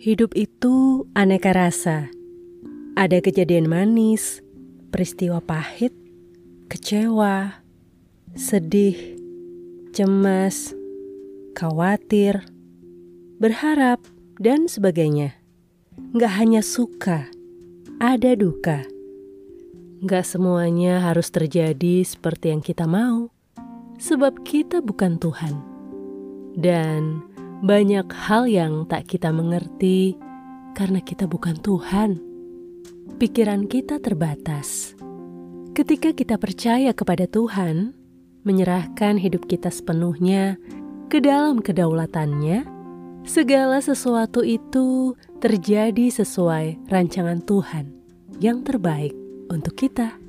Hidup itu aneka rasa. Ada kejadian manis, peristiwa pahit, kecewa, sedih, cemas, khawatir, berharap, dan sebagainya. Gak hanya suka, ada duka. Gak semuanya harus terjadi seperti yang kita mau, sebab kita bukan Tuhan. Dan banyak hal yang tak kita mengerti karena kita bukan Tuhan. Pikiran kita terbatas. Ketika kita percaya kepada Tuhan, menyerahkan hidup kita sepenuhnya ke dalam kedaulatannya, segala sesuatu itu terjadi sesuai rancangan Tuhan yang terbaik untuk kita.